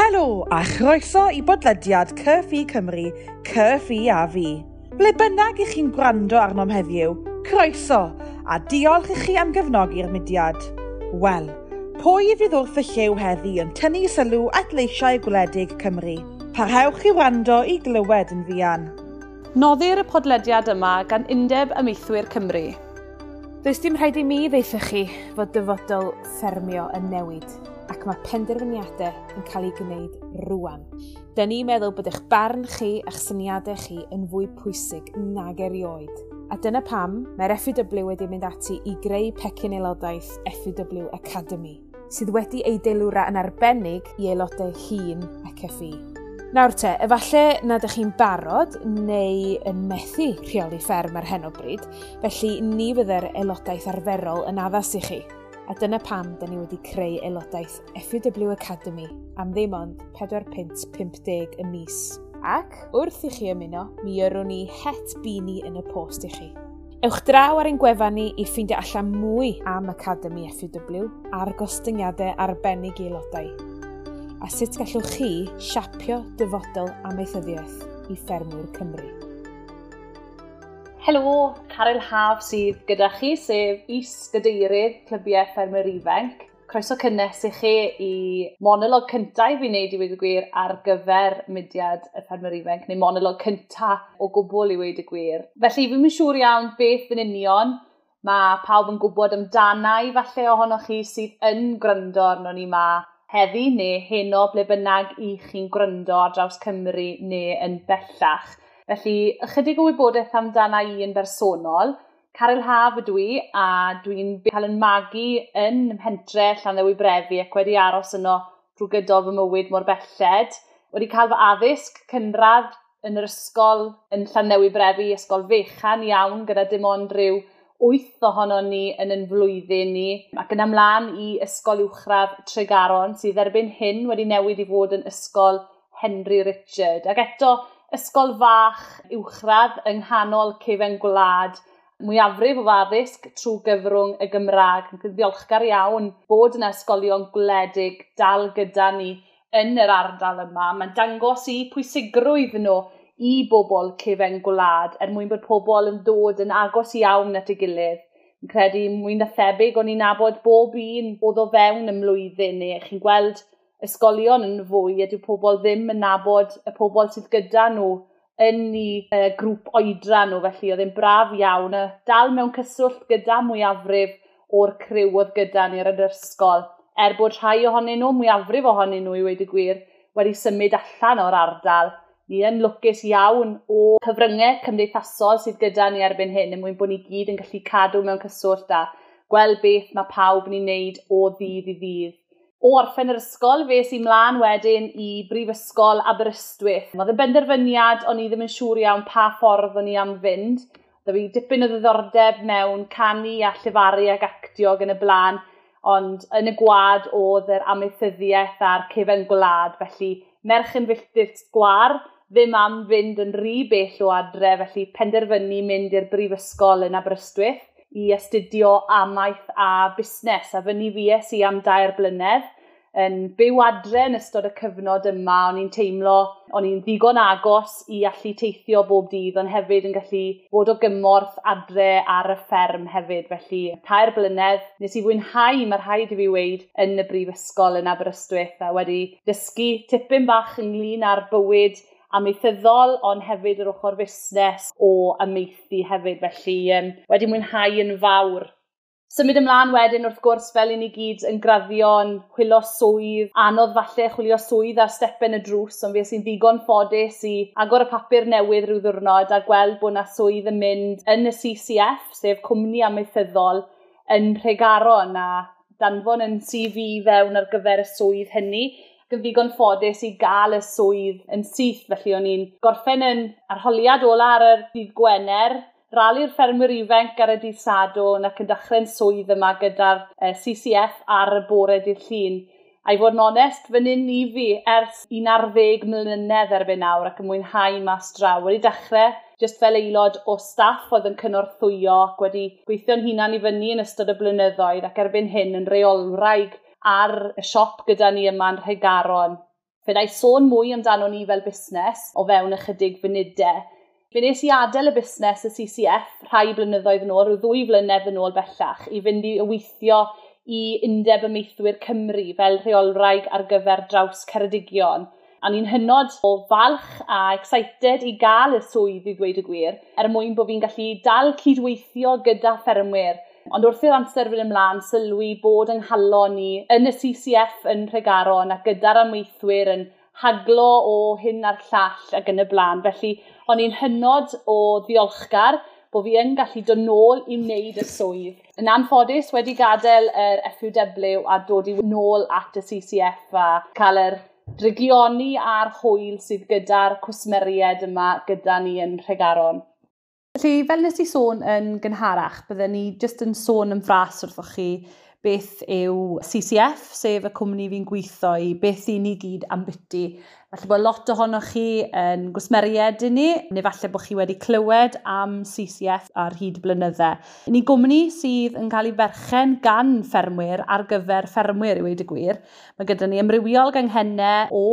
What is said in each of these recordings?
Helo a chroeso i bodlediad Cyrffi Cymru, Cyrffi a fi. Ble bynnag i chi'n gwrando arnom heddiw, croeso a diolch i chi am gefnogi'r mudiad. Wel, pwy fydd wrth y llew heddi yn tynnu sylw at leisiau gwledig Cymru? Parhewch i wrando i glywed yn ddian. Noddir y podlediad yma gan Undeb Ymeithwyr Cymru. Does dim rhaid i mi ddeithio chi fod dyfodol ffermio yn newid ac mae penderfyniadau yn cael ei gwneud rwan. Dyna ni'n meddwl bod eich barn chi a'ch syniadau chi yn fwy pwysig nag erioed. A dyna pam mae'r FEW wedi mynd ati i greu pecyn aelodaeth FEW Academy, sydd wedi ei deilwra yn arbennig i aelodau hun ac effi. Nawr te, efallai nad ydych chi'n barod neu yn methu rheoli fferm ar hyn o bryd, felly ni fydde'r aelodaeth arferol yn addas i chi a dyna pam da ni wedi creu aelodaeth FUW Academy am ddim ond 4.50 y mis. Ac wrth i chi ymuno, mi yrwn ni het bini yn y post i chi. Ewch draw ar ein gwefan ni i ffeindio allan mwy am Academy FUW a'r gostyngiadau arbennig i aelodau. A sut gallwch chi siapio dyfodol amaethyddiaeth i ffermwyr Cymru. Helo, Caryl Haf sydd gyda chi, sef is gadeirydd Clybiau Ffermwyr Ifanc. Croeso cynnes i chi i monolog cyntaf i fi wneud i wedi gwir ar gyfer mudiad y ffermwyr ifanc, neu monolog cyntaf o gwbl i wedi gwir. Felly, fi'n mynd siŵr iawn beth yn union mae pawb yn gwybod amdanau falle ohonoch chi sydd yn gryndo arno ni ma heddi neu heno ble bynnag i chi'n gryndo ar draws Cymru neu yn bellach. Felly, ychydig o wybodaeth amdana i yn bersonol. Carol Haf ydw i, a dwi'n cael yn magu yn mhentre Llandewi Brefi ac wedi aros yno drwy gydol fy mywyd mor belled. Wedi cael fy addysg cynradd yn yr ysgol yn Llandewi Brefi, ysgol fechan iawn, gyda dim ond rhyw wyth ohono ni yn yn flwyddyn ni, ac yn ymlaen i ysgol uwchradd Tregaron, sydd erbyn hyn wedi newid i fod yn ysgol Henry Richard. Ac eto, ysgol fach uwchradd yng nghanol cefen gwlad, mwyafrif o addysg trwy gyfrwng y Gymraeg. Yn ddiolchgar iawn bod yn ysgolion gwledig dal gyda ni yn yr ardal yma. Mae'n dangos i pwysigrwydd nhw i bobl cefen gwlad er mwyn bod pobl yn dod yn agos iawn at ei gilydd. Yn credu mwy na thebyg o'n i'n nabod bob un oedd o fewn y mlwyddyn neu chi'n gweld ysgolion yn fwy, ydyw pobl ddim yn nabod y pobl sydd gyda nhw yn eu uh, grŵp oedran nhw, felly oedd e'n braf iawn. A dal mewn cyswllt gyda mwyafrif o'r criw oedd gyda ni ar yr ysgol. Er bod rhai ohonyn nhw, mwyafrif ohonyn nhw i wedi gwir, wedi symud allan o'r ardal. Ni yn lwcus iawn o cyfryngau cymdeithasol sydd gyda ni erbyn hyn, yn mwyn bod ni gyd yn gallu cadw mewn cyswllt a gweld beth mae pawb ni'n neud o ddydd i ddydd o orffen yr ysgol, fe i mlaen wedyn i Brifysgol Aberystwyth. Oedd y benderfyniad, o'n i ddim yn siŵr iawn pa ffordd o'n i am fynd. Dda fi dipyn o ddiddordeb mewn canu a llyfaru ac actio yn y blaen, ond yn y gwad oedd yr amaethyddiaeth a'r cefen gwlad, felly merch yn filltir gwar, ddim am fynd yn rhy bell o adre, felly penderfynu mynd i'r brifysgol yn Aberystwyth i astudio amaeth a busnes a fy ni es i am dair blynedd yn byw adre yn ystod y cyfnod yma, o'n i'n teimlo, o'n i'n ddigon agos i allu teithio bob dydd, ond hefyd yn gallu bod o gymorth adre ar y fferm hefyd. Felly, tair blynedd, nes i fwynhau, mae'r rhaid i fi weid, yn y brifysgol yn Aberystwyth, a wedi dysgu tipyn bach ynglyn â'r bywyd amaethyddol, ond hefyd yr ochr fusnes o amaethu hefyd. Felly, um, wedi mwynhau yn fawr Symud ymlaen wedyn wrth gwrs fel i ni gyd yn graddio'n chwilio swydd, anodd falle chwilio swydd ar stepen y drws, ond fe sy'n ddigon ffodus i agor y papur newydd rhyw ddwrnod a gweld bod yna swydd yn mynd yn y CCF, sef Cwmni Amaethyddol, yn Rhegaron a danfon yn CV fewn ar gyfer y swydd hynny ddigon ffodus i gael y swydd yn syth. Felly o'n i'n gorffen yn arholiad ola ar y dydd Gwener, rali'r ffermwyr ifanc ar y dydd Sadwn ac yn dechrau'n swydd yma gyda'r e, CCF ar y bore dydd Llun. A i fod yn onest, fy nyn i fi ers 11 mlynedd erbyn nawr ac yn mwynhau mas draw. Wedi dechrau jyst fel aelod o staff oedd yn cynorthwyo ac wedi gweithio'n hunan i fyny yn ystod y blynyddoedd ac erbyn hyn yn reolwraig ar y siop gyda ni yma'n Rhegaron. Fydda i sôn mwy amdano ni fel busnes o fewn ychydig funudau. Fe nes i adael y busnes y CCF rhai blynyddoedd yn ôl, rhyw ddwy flynedd yn ôl bellach, i fynd i weithio i Undeb Ymeithwyr Cymru fel rheolwraig ar gyfer draws Ceredigion. A ni'n hynod o falch a excited i gael y swydd i ddweud y gwir, er mwyn bod fi'n gallu dal cydweithio gyda ffermwyr Ond wrth i'r amser fynd ymlaen, sylwi bod yng nghalon ni yn y CCF yn Rhegaron a gyda'r amweithwyr yn haglo o hyn a'r llall ac yn y blaen. Felly, o'n i'n hynod o ddiolchgar bod fi yn gallu dod nôl i wneud y swydd. Yn anffodus, wedi gadael yr FUW a dod i nôl at y CCF a cael yr drigioni a'r hwyl sydd gyda'r cwsmeried yma gyda ni yn Rhegaron. Felly, fel nes i sôn yn gynharach, byddwn ni jyst yn sôn yn fras wrthoch chi beth yw CCF, sef y cwmni fi'n gweithio i, beth i ni gyd am byty Falle bod lot ohonoch chi yn gwsmeried i ni, neu falle bod chi wedi clywed am CCF ar hyd blynyddau. Ni gwmni sydd yn cael ei ferchen gan ffermwyr ar gyfer ffermwyr i wedi gwir. Mae gyda ni ymrywiol ganghennau o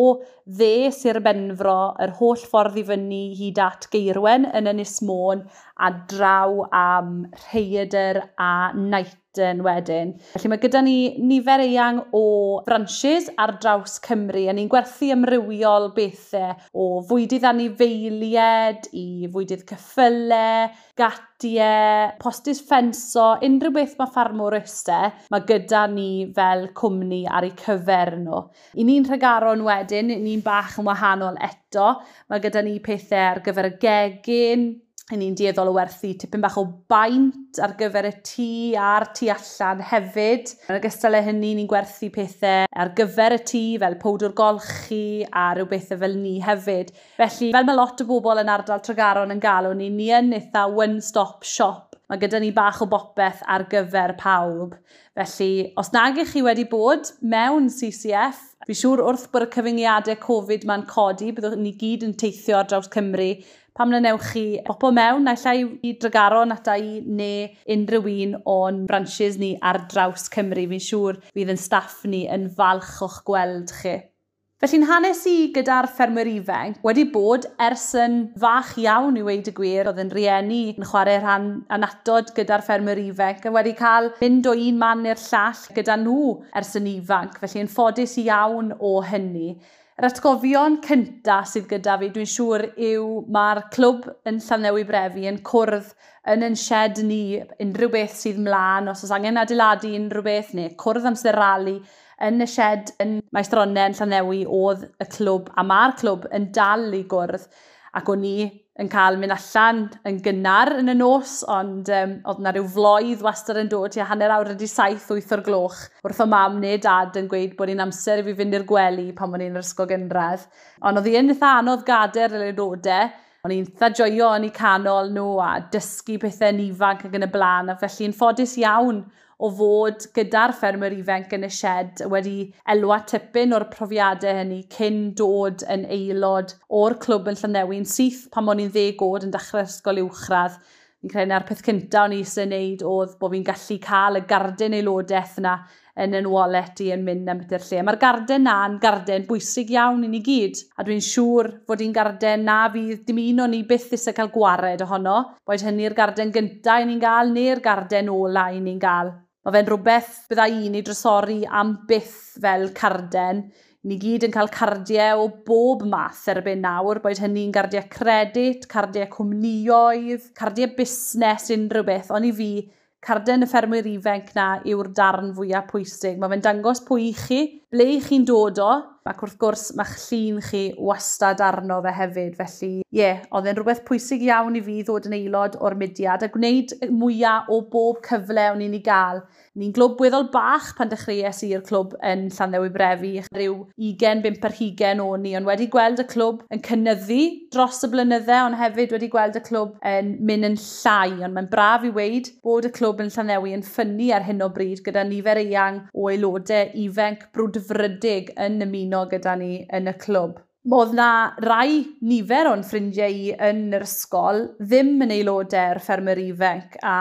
dde Sir Benfro, yr holl ffordd i fyny hyd at Geirwen yn Ynys Môn, a draw am Rheidr a Naito Eden wedyn. Felly mae gyda ni nifer eang o branches ar draws Cymru a ni'n gwerthu ymrywio lleol bethau o fwydydd anifeilied i fwydydd cyffyle, gatiau, postus ffenso, unrhyw beth mae ffarmwr ystau, mae gyda ni fel cwmni ar eu cyfer nhw. I ni'n rhagaron wedyn, ni'n bach yn wahanol eto, mae gyda ni pethau ar gyfer y gegin, Yn ni'n dieddol o werthu tipyn bach o baint ar gyfer y tŷ a'r tŷ allan hefyd. Yn ogystal â hynny, ni'n gwerthu pethau ar gyfer y tŷ fel powdwr golchi a rhyw bethau fel ni hefyd. Felly, fel mae lot o bobl yn ardal Tregaron yn galw ni, ni yn eitha one-stop shop. Mae gyda ni bach o bopeth ar gyfer pawb. Felly, os nag ych chi wedi bod mewn CCF, fi siŵr wrth bod y cyfyngiadau Covid ma'n codi, byddwch ni gyd yn teithio ar draws Cymru, pam na newch chi bopo mewn, naillai i Dregaron ata i neu unrhyw un o'n branches ni ar draws Cymru. Fi'n siŵr bydd yn staff ni yn falch o'ch gweld chi. Felly'n hanes i gyda'r ffermwyr ifanc wedi bod ers yn fach iawn i weid y gwir oedd yn rieni yn chwarae rhan anatod gyda'r ffermwyr ifanc a wedi cael mynd o un man i'r llall gyda nhw ers yn ifanc Felly'n ffodus iawn o hynny. Yr atgofion cyntaf sydd gyda fi, dwi'n siŵr, yw mae'r clwb yn Llanewi Brefi yn cwrdd yn yn shed ni unrhyw beth sydd mlaen, os oes angen adeiladu unrhyw beth, neu cwrdd amser rali yn y shed yn Maestronau yn Llanewi oedd y clwb, a mae'r clwb yn dal i gwrdd, ac o'n i yn cael mynd allan yn gynnar yn y nos, ond um, oedd yna rhyw floedd wastad yn dod i hanner awr ydi saith wyth o'r gloch wrth o mam neu dad yn gweud bod ni'n amser i fi fynd i'r gwely pan o'n i'n yr ysgol gynradd. Ond oedd i eitha anodd gader yr eilodau, o'n i'n eitha joio yn ei canol nhw a dysgu pethau yn ifanc ac yn y blaen, a felly'n ffodus iawn o fod gyda'r ffermwyr ifanc yn y shed wedi elwa tipyn o'r profiadau hynny cyn dod yn aelod o'r clwb yn Llanewi'n syth pan o'n i'n ddeg oed yn dechrau ysgol uwchradd. Fi'n credu na'r peth cyntaf o'n i eisiau gwneud oedd bod fi'n gallu cael y garden aelodaeth yna yn yn wallet i yn mynd am ydy'r lle. Mae'r garden na'n garden bwysig iawn i ni gyd. A dwi'n siŵr fod i'n garden na fydd dim un o'n i byth eisiau cael gwared ohono. Boed hynny'r garden gyntaf i ni'n gael neu'r garden ola i ni'n gael. Mae fe'n rhywbeth bydda i ni drosori am byth fel carden. Ni gyd yn cael cardiau o bob math erbyn nawr, boed hynny'n gardiau credit, cardiau cwmnioedd, cardiau busnes, unrhyw beth. Ond i fi, carden y ffermwyr ifanc na yw'r darn fwyaf pwysig. Mae fe'n dangos pwy i chi ble chi'n dod o, ac wrth gwrs mae'ch llun chi wastad arno fe hefyd. Felly, ie, yeah, oedd e'n rhywbeth pwysig iawn i fi ddod yn aelod o'r mudiad a gwneud mwyaf o bob cyfle o'n i'n ei gael. Ni'n glwb weddol bach pan dechreuais i'r clwb yn Llandewi Brefi. Rhyw 25 ar 20 o'n ni, ond wedi gweld y clwb yn cynnyddu dros y blynydde, ond hefyd wedi gweld y clwb yn mynd yn llai. Ond mae'n braf i weid bod y clwb yn Llandewi yn ffynnu ar hyn o bryd gyda nifer eang o aelodau ifenc brwd bod yn ymuno gyda ni yn y clwb. Modd na rai nifer o'n ffrindiau i yn yr ysgol ddim yn aelodau'r ffermwyr ifanc a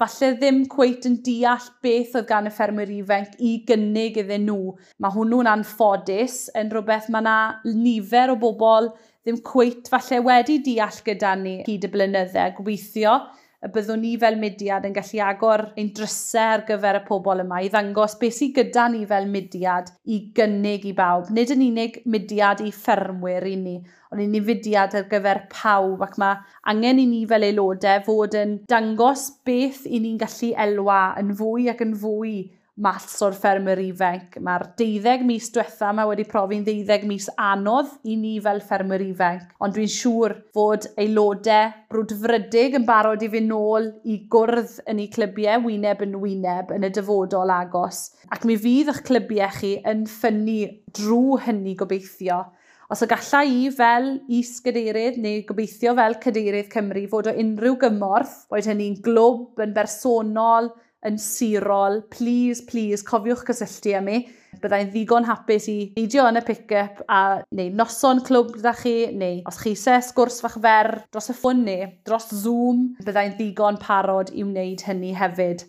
falle ddim cweit yn deall beth oedd gan y ffermwyr ifanc i gynnig iddyn nhw. Mae hwnnw'n anffodus yn rhywbeth mae na nifer o bobl ddim cweit falle wedi deall gyda ni hyd y blynyddau gweithio y byddwn ni fel mudiad yn gallu agor ein drysau ar gyfer y pobl yma i ddangos beth sydd gyda ni fel mudiad i gynnig i bawb. Nid yn unig mudiad i ffermwyr i ni, ond un fudiad ar gyfer pawb ac mae angen i ni fel aelodau fod yn dangos beth i ni'n gallu elwa yn fwy ac yn fwy mas o'r ffermwyr ifanc. Mae'r 12 mis diwetha yma wedi profi'n 12 mis anodd i ni fel ffermwyr ifanc. Ond dwi'n siŵr fod aelodau brwdfrydig yn barod i fynd nôl i gwrdd yn eu clybiau wyneb yn wyneb yn y dyfodol agos. Ac mi fydd eich clybiau chi yn ffynnu drwy hynny gobeithio. Os y gallai i fel is-gadeirydd neu gobeithio fel cadeirydd Cymru fod o unrhyw gymorth, boed hynny'n glwb, yn bersonol, yn sirol, please, please, cofiwch cysylltu â mi. Byddai'n ddigon hapus i neidio yn y pick-up a neu noson clwb gyda chi, neu os chi se sgwrs fach fer dros y ffwn neu dros Zoom, byddai'n ddigon parod i wneud hynny hefyd.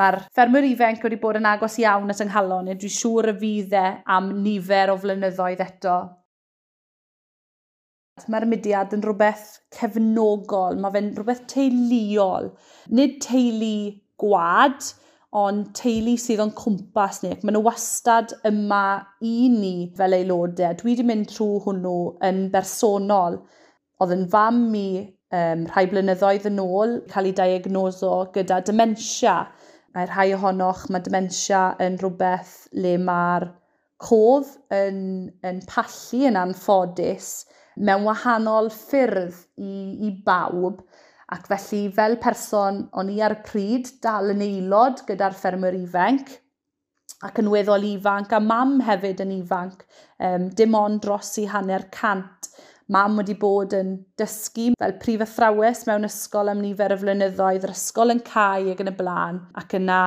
Mae'r ffermwyr ifanc wedi bod yn agos iawn at ynghalon, a dwi'n siŵr y fydd e am nifer o flynyddoedd eto. Mae'r mudiad yn rhywbeth cefnogol, mae fe'n rhywbeth teuluol, nid teulu gwad, ond teulu sydd o'n cwmpas ni. Maen nhw wastad yma i ni fel aelodau. Dwi wedi mynd trwy hwnnw yn bersonol. Oedd yn fam mi um, rhai blynyddoedd yn ôl cael ei diagnoso gyda dementia. Mae rhai ohonoch mae dementia yn rhywbeth le mae'r cof yn, yn pallu yn anffodus mewn wahanol ffyrdd i, i bawb. Ac felly, fel person, o'n i ar pryd dal yn aelod gyda'r ffermwyr ifanc, ac yn weddol ifanc, a mam hefyd yn ifanc, um, dim ond dros i hanner cant. Mam wedi bod yn dysgu fel prif athrawes mewn ysgol am nifer y flynyddoedd, yr ysgol yn cael ac yn y blaen, ac yna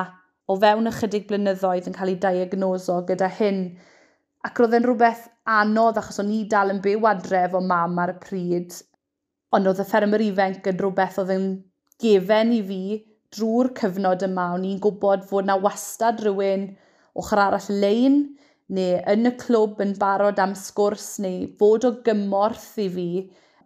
o fewn ychydig blynyddoedd yn cael ei diagnoso gyda hyn. Ac roedd yn rhywbeth anodd achos o'n i dal yn byw adref o mam ar y pryd, Ond oedd y ffermwr ifanc yn rhywbeth oedd yn gefen i fi drwy'r cyfnod yma. O'n i'n gwybod fod na wastad rhywun ochr arall lein neu yn y clwb yn barod am sgwrs neu fod o gymorth i fi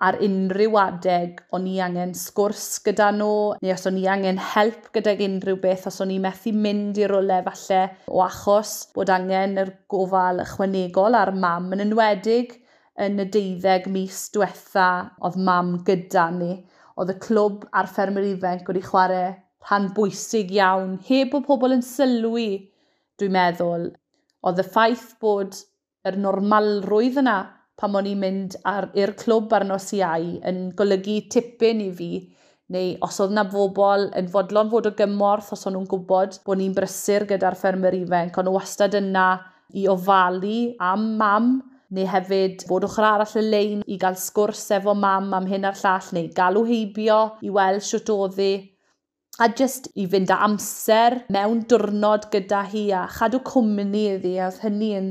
ar unrhyw adeg o'n i angen sgwrs gyda nhw neu os o'n i angen help gyda unrhyw beth os o'n i methu mynd i rolau falle o achos bod angen yr gofal ychwanegol ar mam yn enwedig yn y deuddeg mis diwetha oedd mam gyda ni. Oedd y clwb a'r ffermwyr ifanc wedi chwarae rhan bwysig iawn, heb o pobl yn sylwi, dwi'n meddwl. Oedd y ffaith bod yr normalrwydd yna pan o'n i'n mynd ar, i'r clwb ar nos iau yn golygu tipyn i fi, neu os oedd yna bobl yn fodlon fod o gymorth os o'n nhw'n gwybod bod ni'n brysur gyda'r ffermwyr ifanc, ond nhw wastad yna i ofalu am mam neu hefyd bod ochr arall y lein i gael sgwrs efo mam am hyn a'r llall neu galw heibio i weld siwt oedd. A jyst i fynd â amser mewn diwrnod gyda hi a chadw cwmni iddi a oedd hynny yn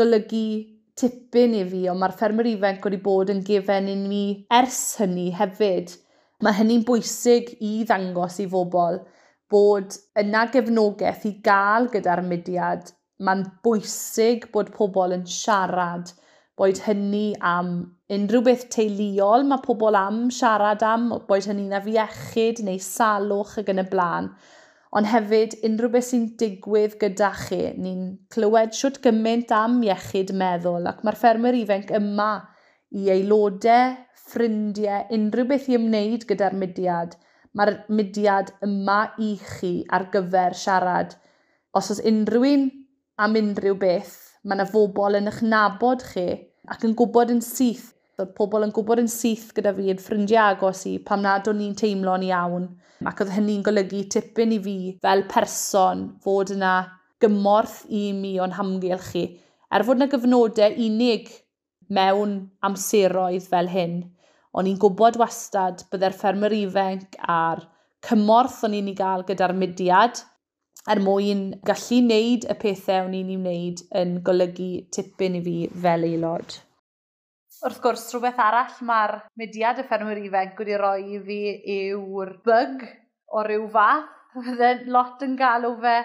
golygu tipyn i fi ond mae'r ffermwyr ifanc wedi bod yn gefen i ni ers hynny hefyd. Mae hynny'n bwysig i ddangos i fobl bod yna gefnogaeth i gael gyda'r mudiad mae'n bwysig bod pobl yn siarad, boed hynny am unrhyw beth teuluol mae pobl am siarad am, boed hynny'n afiechyd neu salwch ag yn y blaen. Ond hefyd, unrhyw beth sy'n digwydd gyda chi, ni'n clywed siwt gymaint am iechyd meddwl ac mae'r ffermwyr ifanc yma i aelodau, ffrindiau, unrhyw beth i ymwneud gyda'r mudiad. Mae'r mudiad yma i chi ar gyfer siarad. Os oes unrhyw un am unrhyw beth. Mae yna fobl yn eich nabod chi ac yn gwybod yn syth. Oedd pobl yn gwybod yn syth gyda fi, yn ffrindiau agos i, pam nad o'n i'n teimlo'n iawn. Ac oedd hynny'n golygu tipyn i fi fel person fod yna gymorth i mi o'n hamgylch chi. Er fod yna gyfnodau unig mewn amseroedd fel hyn, o'n i'n gwybod wastad byddai'r ffermwyr ifanc a'r cymorth o'n i'n ei gael gyda'r mudiad – er mwyn gallu wneud y pethau o'n i'n ei wneud yn golygu tipyn i fi fel aelod. Wrth gwrs, rhywbeth arall mae'r mudiad y ffermwyr ifanc wedi roi i fi yw'r bug o ryw fath. Fydde lot yn galw fe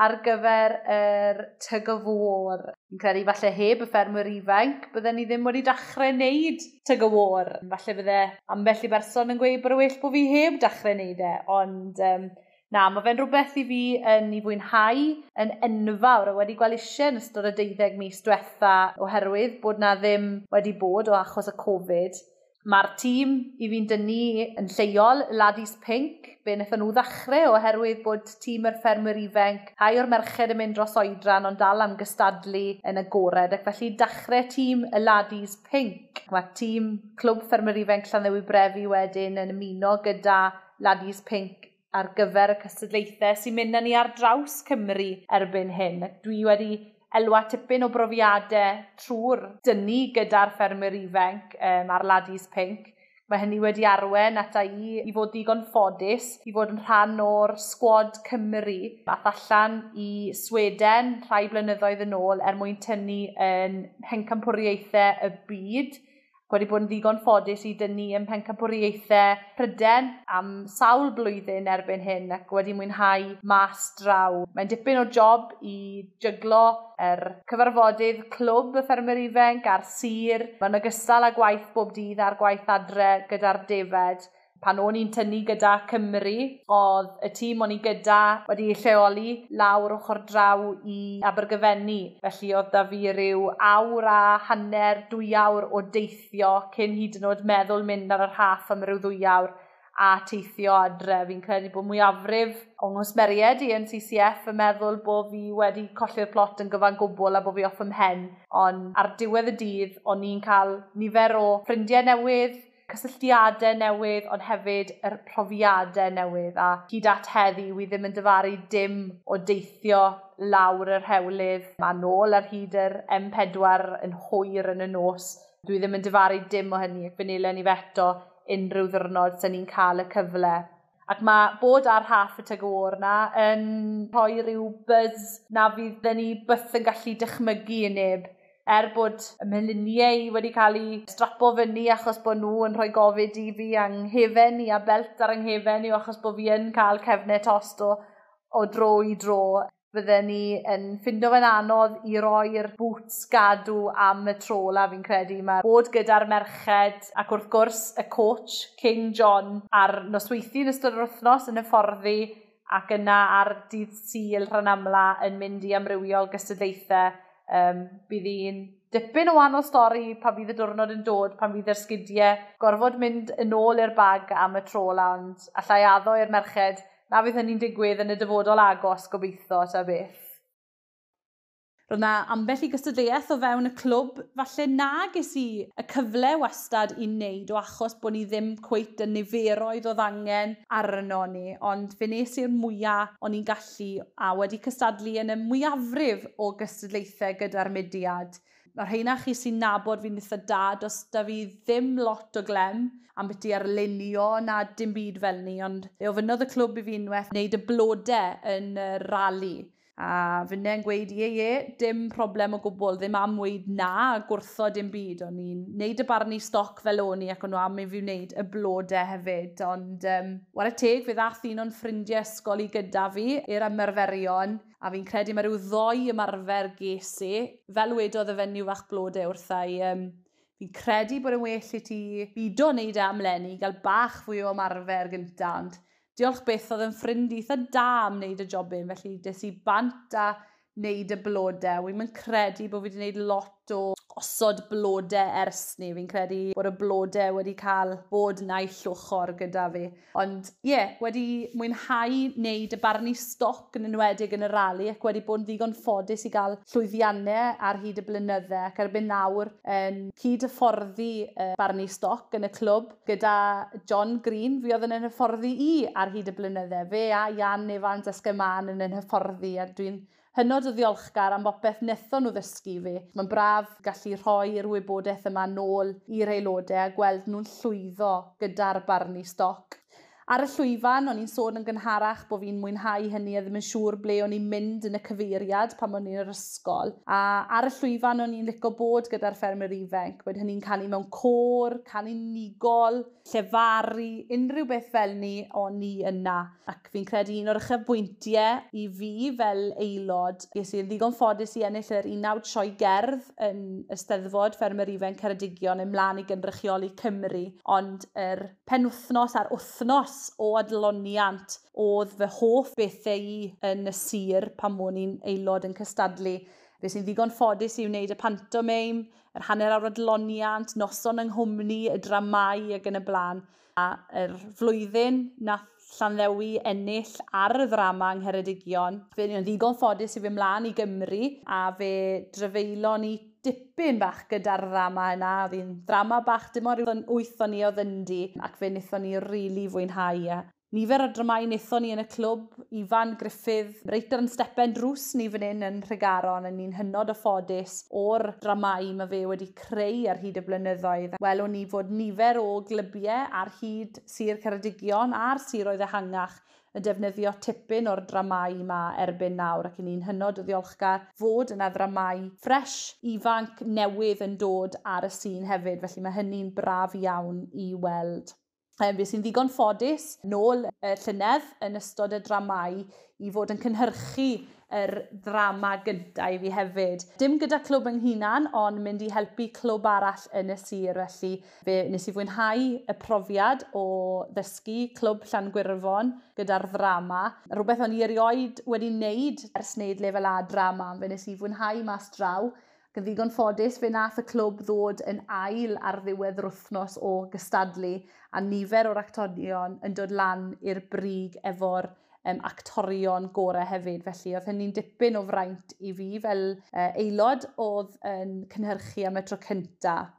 ar gyfer yr tyg o fôr. Fi'n credu falle heb y ffermwyr ifanc, bydden ni ddim wedi dechrau wneud tyg o fôr. Falle bydde ambell i berson yn gweud bod y well bod fi heb dechrau wneud e, ond um, Na, mae fe'n rhywbeth i fi yn ei fwynhau yn enfawr a wedi gweld eisiau yn ystod y deuddeg mis diwetha oherwydd bod na ddim wedi bod o achos y Covid. Mae'r tîm i fi'n dynnu yn lleol, Ladis Pink, be wnaethon nhw ddechrau oherwydd bod tîm yr ffermwyr ifanc rhai o'r merched yn mynd dros oedran ond dal am gystadlu yn agored ac felly dechrau tîm y Ladis Pink. Mae tîm Clwb Ffermwyr Ifanc Llandewi Brefi wedyn yn ymuno gyda Ladis Pink ar gyfer y cystadlaethau sy'n mynd â ni ar draws Cymru erbyn hyn. Dwi wedi elwa tipyn o brofiadau trwy'r dynnu gyda'r ffermwyr ifanc um, ar Ladis Pink. Mae hynny wedi arwen ata i i fod digon ffodus, i fod yn rhan o'r sgwad Cymru ath allan i Sweden rhai blynyddoedd yn ôl er mwyn tynnu yn hencampwriaethau y byd wedi bod yn ddigon ffodus i dynnu ym pencampwriaethau Pryden am sawl blwyddyn erbyn hyn ac wedi mwynhau mas draw. Mae'n dipyn o job i jyglo yr cyfarfodydd clwb y ffermwyr ifanc a'r sir. Mae'n ogystal â gwaith bob dydd a'r gwaith adre gyda'r defed pan o'n i'n tynnu gyda Cymru, oedd y tîm o'n i gyda wedi lleoli lawr ochr draw i Abergyfennu. Felly oedd da fi ryw awr a hanner, dwy awr o deithio cyn hyd yn oed meddwl mynd ar yr haff am ryw ddwy awr a teithio adre. Fi'n credu bod mwyafrif o'n ngwsmeried i yn CCF yn meddwl bod fi wedi colli'r plot yn gyfan gwbl a bod fi off ymhen. Ond ar diwedd y dydd, o'n i'n cael nifer o ffrindiau newydd, cysylltiadau newydd, ond hefyd yr profiadau newydd. A hyd at heddi, wi ddim yn dyfaru dim o deithio lawr yr hewlydd a nôl ar hyd yr M4 yn hwyr yn y nos. Dwi ddim yn dyfaru dim o hynny ac benilyn ni feto unrhyw ddwrnod sy'n ni'n cael y cyfle. Ac mae bod ar half y tygwr na yn rhoi rhyw buzz na fydd ni byth yn gallu dychmygu yn neb er bod y meluniau wedi cael ei strapo fyny achos bod nhw yn rhoi gofid i fi anghefen i a belt ar anghefen i achos bod fi yn cael cefnau tost o, o dro i dro. Fydden ni yn ffindo fe'n anodd i roi'r boots gadw am y a fi'n credu. Mae bod gyda'r merched ac wrth gwrs y coach King John ar nosweithi yn ystod yr wythnos yn y fforddi ac yna ar dydd syl rhan amla yn mynd i amrywiol gystadlaethau um, bydd hi'n dipyn o wahanol stori pan fydd y diwrnod yn dod, pan fydd yr sgidiau gorfod mynd yn ôl i'r bag am y tro land, allai addo i'r merched, na fydd hynny'n digwydd yn y dyfodol agos gobeithio ta beth. Roedd yna ambell i gystadleuaeth o fewn y clwb, falle na ges i y cyfle wastad i wneud o achos bod ni ddim cweit yn niferoedd o ddangen arno ni, ond fe nes i'r mwyaf o'n i'n gallu a wedi cystadlu yn y mwyafrif o gystadlaethau gyda'r mudiad. Mae'r rheina chi sy'n nabod fi'n eitha da, dos da fi ddim lot o glem am beth i arlunio na dim byd fel ni, ond fe ofynodd y clwb i fi unwaith wneud y blodau yn y rali. A fynden gweud, ie, ie, dim problem o gwbl, ddim am weid na, gwrtho dim byd. O'n i'n neud y barnu stoc fel o'n i ac o'n nhw am i fi wneud y blodau hefyd. Ond, um, war y teg, fe ddath un o'n ffrindiau ysgol i gyda fi i'r ymarferion. A fi'n credu mae rhyw ddoi ymarfer ges. Fel wedodd y fenyw fach blodau wrthau. um, fi'n credu bod yn well i ti bido wneud e am lenni, gael bach fwy o ymarfer gyntaf diolch beth oedd yn ffrind eitha da am wneud y jobyn, felly des i bant a wneud y blodau. Wy'n mynd credu bod fi wedi wneud lot o osod blodau ers ni. Fi'n credu bod y blodau wedi cael bod naill ochr gyda fi. Ond ie, yeah, wedi mwynhau wneud y barnu stoc yn enwedig yn y rali ac wedi bod yn ddigon ffodus i gael llwyddiannau ar hyd y blynyddau ac erbyn nawr yn cyd-hyfforddi barnu stoc yn y clwb gyda John Green, fi oedd yn hyfforddi i ar hyd y blynyddau. Fe a Ian Evans Esgymán yn hyfforddi a dwi'n hynod o ddiolchgar am bopeth wnaethon nhw ddysgu fi. Mae'n braf gallu rhoi'r wybodaeth yma nôl i'r aelodau a gweld nhw'n llwyddo gyda'r barnu stoc. Ar y llwyfan, o'n i'n sôn yn gynharach bod fi'n mwynhau hynny a ddim yn siŵr ble o'n i'n mynd yn y cyfeiriad pan o'n i'n yr ysgol. A ar y llwyfan, o'n i'n licio bod gyda'r ffermwyr ifanc. Wedyn hynny'n canu mewn cor, canu unigol, llefaru, unrhyw beth fel ni o'n ni yna. Ac fi'n credu un o'r ychebwyntiau i fi fel aelod, ges i'n ddigon ffodus i ennill yr 19 sioe gerdd yn Ysteddfod Ffermwyr Ifen Ceredigion ymlaen i gynrychioli Cymru, ond yr penwthnos a'r wthnos mas o adloniant oedd fy hoff bethau i yn y sir pan mo'n i'n aelod yn cystadlu. Fe sy'n ddigon ffodus i wneud y pantomeim, yr hanner awr adloniant, noson yng Nghymru, y dramau ac yn y blaen. A yr flwyddyn nath Llanddewi ennill ar y ddrama yng Ngheredigion. Fe ni'n ddigon ffodus i fy mlaen i Gymru a fe drafeilon i dipyn bach gyda'r ddrama yna. Oedd hi'n ddrama bach, dim ond ryw wyth o'n i o ddyndi, ac fe wnaethon ni rili really fwynhau. A nifer o dramau wnaethon ni yn y clwb, Ifan Griffith, Reiter yn Stepen Drws ni fan hyn yn Rhygaron, a ni'n hynod o ffodus o'r dramau mae fe wedi creu ar hyd y blynyddoedd. Welwn ni fod nifer o glybiau ar hyd Sir Ceredigion a'r siroedd ehangach yn defnyddio tipyn o'r dramau yma erbyn nawr ac ni'n hynod o ddiolchgar fod yna dramau ffres ifanc newydd yn dod ar y sîn hefyd felly mae hynny'n braf iawn i weld um, sy'n ddigon ffodus nôl y llynedd yn ystod y dramau i fod yn cynhyrchu yr ddrama gyda i fi hefyd. Dim gyda clwb yng Nghynan, ond mynd i helpu clwb arall yn y sir, felly fe nes i fwynhau y profiad o ddysgu clwb Llangwirfon gyda'r ddrama. Rhywbeth o'n i erioed wedi wneud ers wneud lefel A drama, fe nes i fwynhau mas draw Ac ddigon ffodus fe nath y clwb ddod yn ail ar ddiwedd yr wythnos o gystadlu a nifer o'r actorion yn dod lan i'r brig efo'r um, actorion gorau hefyd. Felly oedd hynny'n dipyn o fraint i fi fel uh, aelod oedd yn cynhyrchu am y tro cyntaf.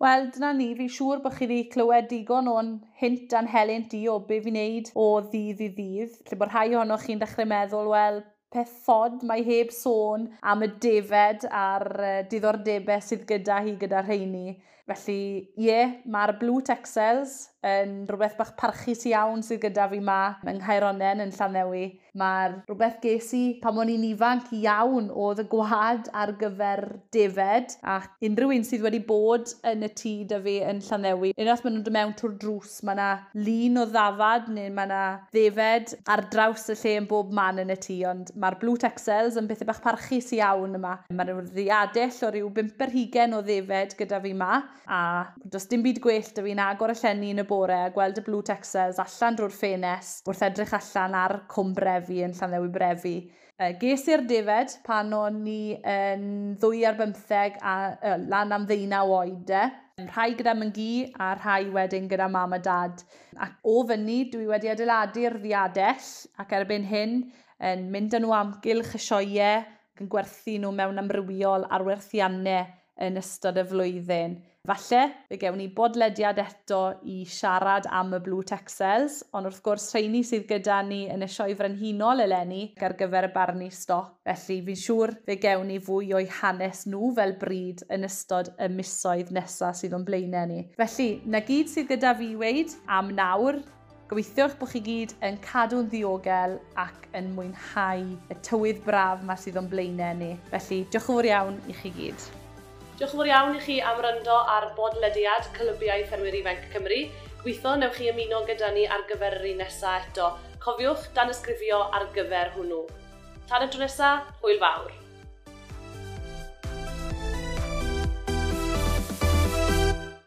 Wel, dyna ni. Fi'n siŵr bod chi wedi clywed digon o'n hint a'n helynt i o be fi'n neud o ddydd i ddydd. Lle bod rhai ohonoch chi'n dechrau meddwl, wel, peth ffod mae heb sôn am y defed a'r uh, diddordebau sydd gyda hi gyda rheini. Felly, ie, yeah, mae'r Blue Texels yn rhywbeth bach parchus iawn sydd gyda fi ma yng Nghaeronen yn Llanewi. Mae'r rhywbeth ges i pam o'n i'n ifanc iawn oedd y gwad ar gyfer defed a unrhyw un sydd wedi bod yn y tŷ dy fi yn Llanewi. Unwaith maen nhw'n dod mewn trwy'r drws, mae yna lun o ddafad neu mae yna ddefed ar draws y lle yn bob man yn y tŷ, ond mae'r Blue Texels yn bethau bach parchus iawn yma. Mae nhw'n ddiadell o ryw 5 o ddefed gyda fi ma a does dim byd gwell da fi'n agor y llenni yn y bore a gweld y blue texas allan drwy'r ffenest wrth edrych allan ar cwm brefi yn Llandewi Brefi. Uh, ges i'r defed pan o'n ni yn ddwy ar bymtheg a uh, lan am ddeunaw oed e. Rhai gyda myngi a rhai wedyn gyda mam a dad. Ac o fyny dwi wedi adeiladu'r ddiadell ac erbyn hyn yn mynd yn nhw amgylch y sioe yn gwerthu nhw mewn amrywiol ar werthiannau yn ystod y flwyddyn. Falle, fe gewn ni bodlediad eto i siarad am y Blue Texels, ond wrth gwrs rheini sydd gyda ni yn y sioe frenhinol eleni ar gyfer y barnu stoc. Felly fi'n siŵr fe gewn ni fwy o'i hanes nhw fel bryd yn ystod y misoedd nesaf sydd o'n blaenau ni. Felly, na gyd sydd gyda fi weid am nawr, Gobeithiwch bod chi gyd yn cadw'n ddiogel ac yn mwynhau y tywydd braf mae sydd o'n blaenau ni. Felly, diolch yn fawr iawn i chi gyd. Diolch yn fawr iawn i chi am ryndo ar bodlediad Clybiau Ffermwyr Ifanc Cymru. Gweithio, newch chi ymuno gyda ni ar gyfer yr un nesaf eto. Cofiwch dan ysgrifio ar gyfer hwnnw. Tan y tro nesaf, hwyl fawr!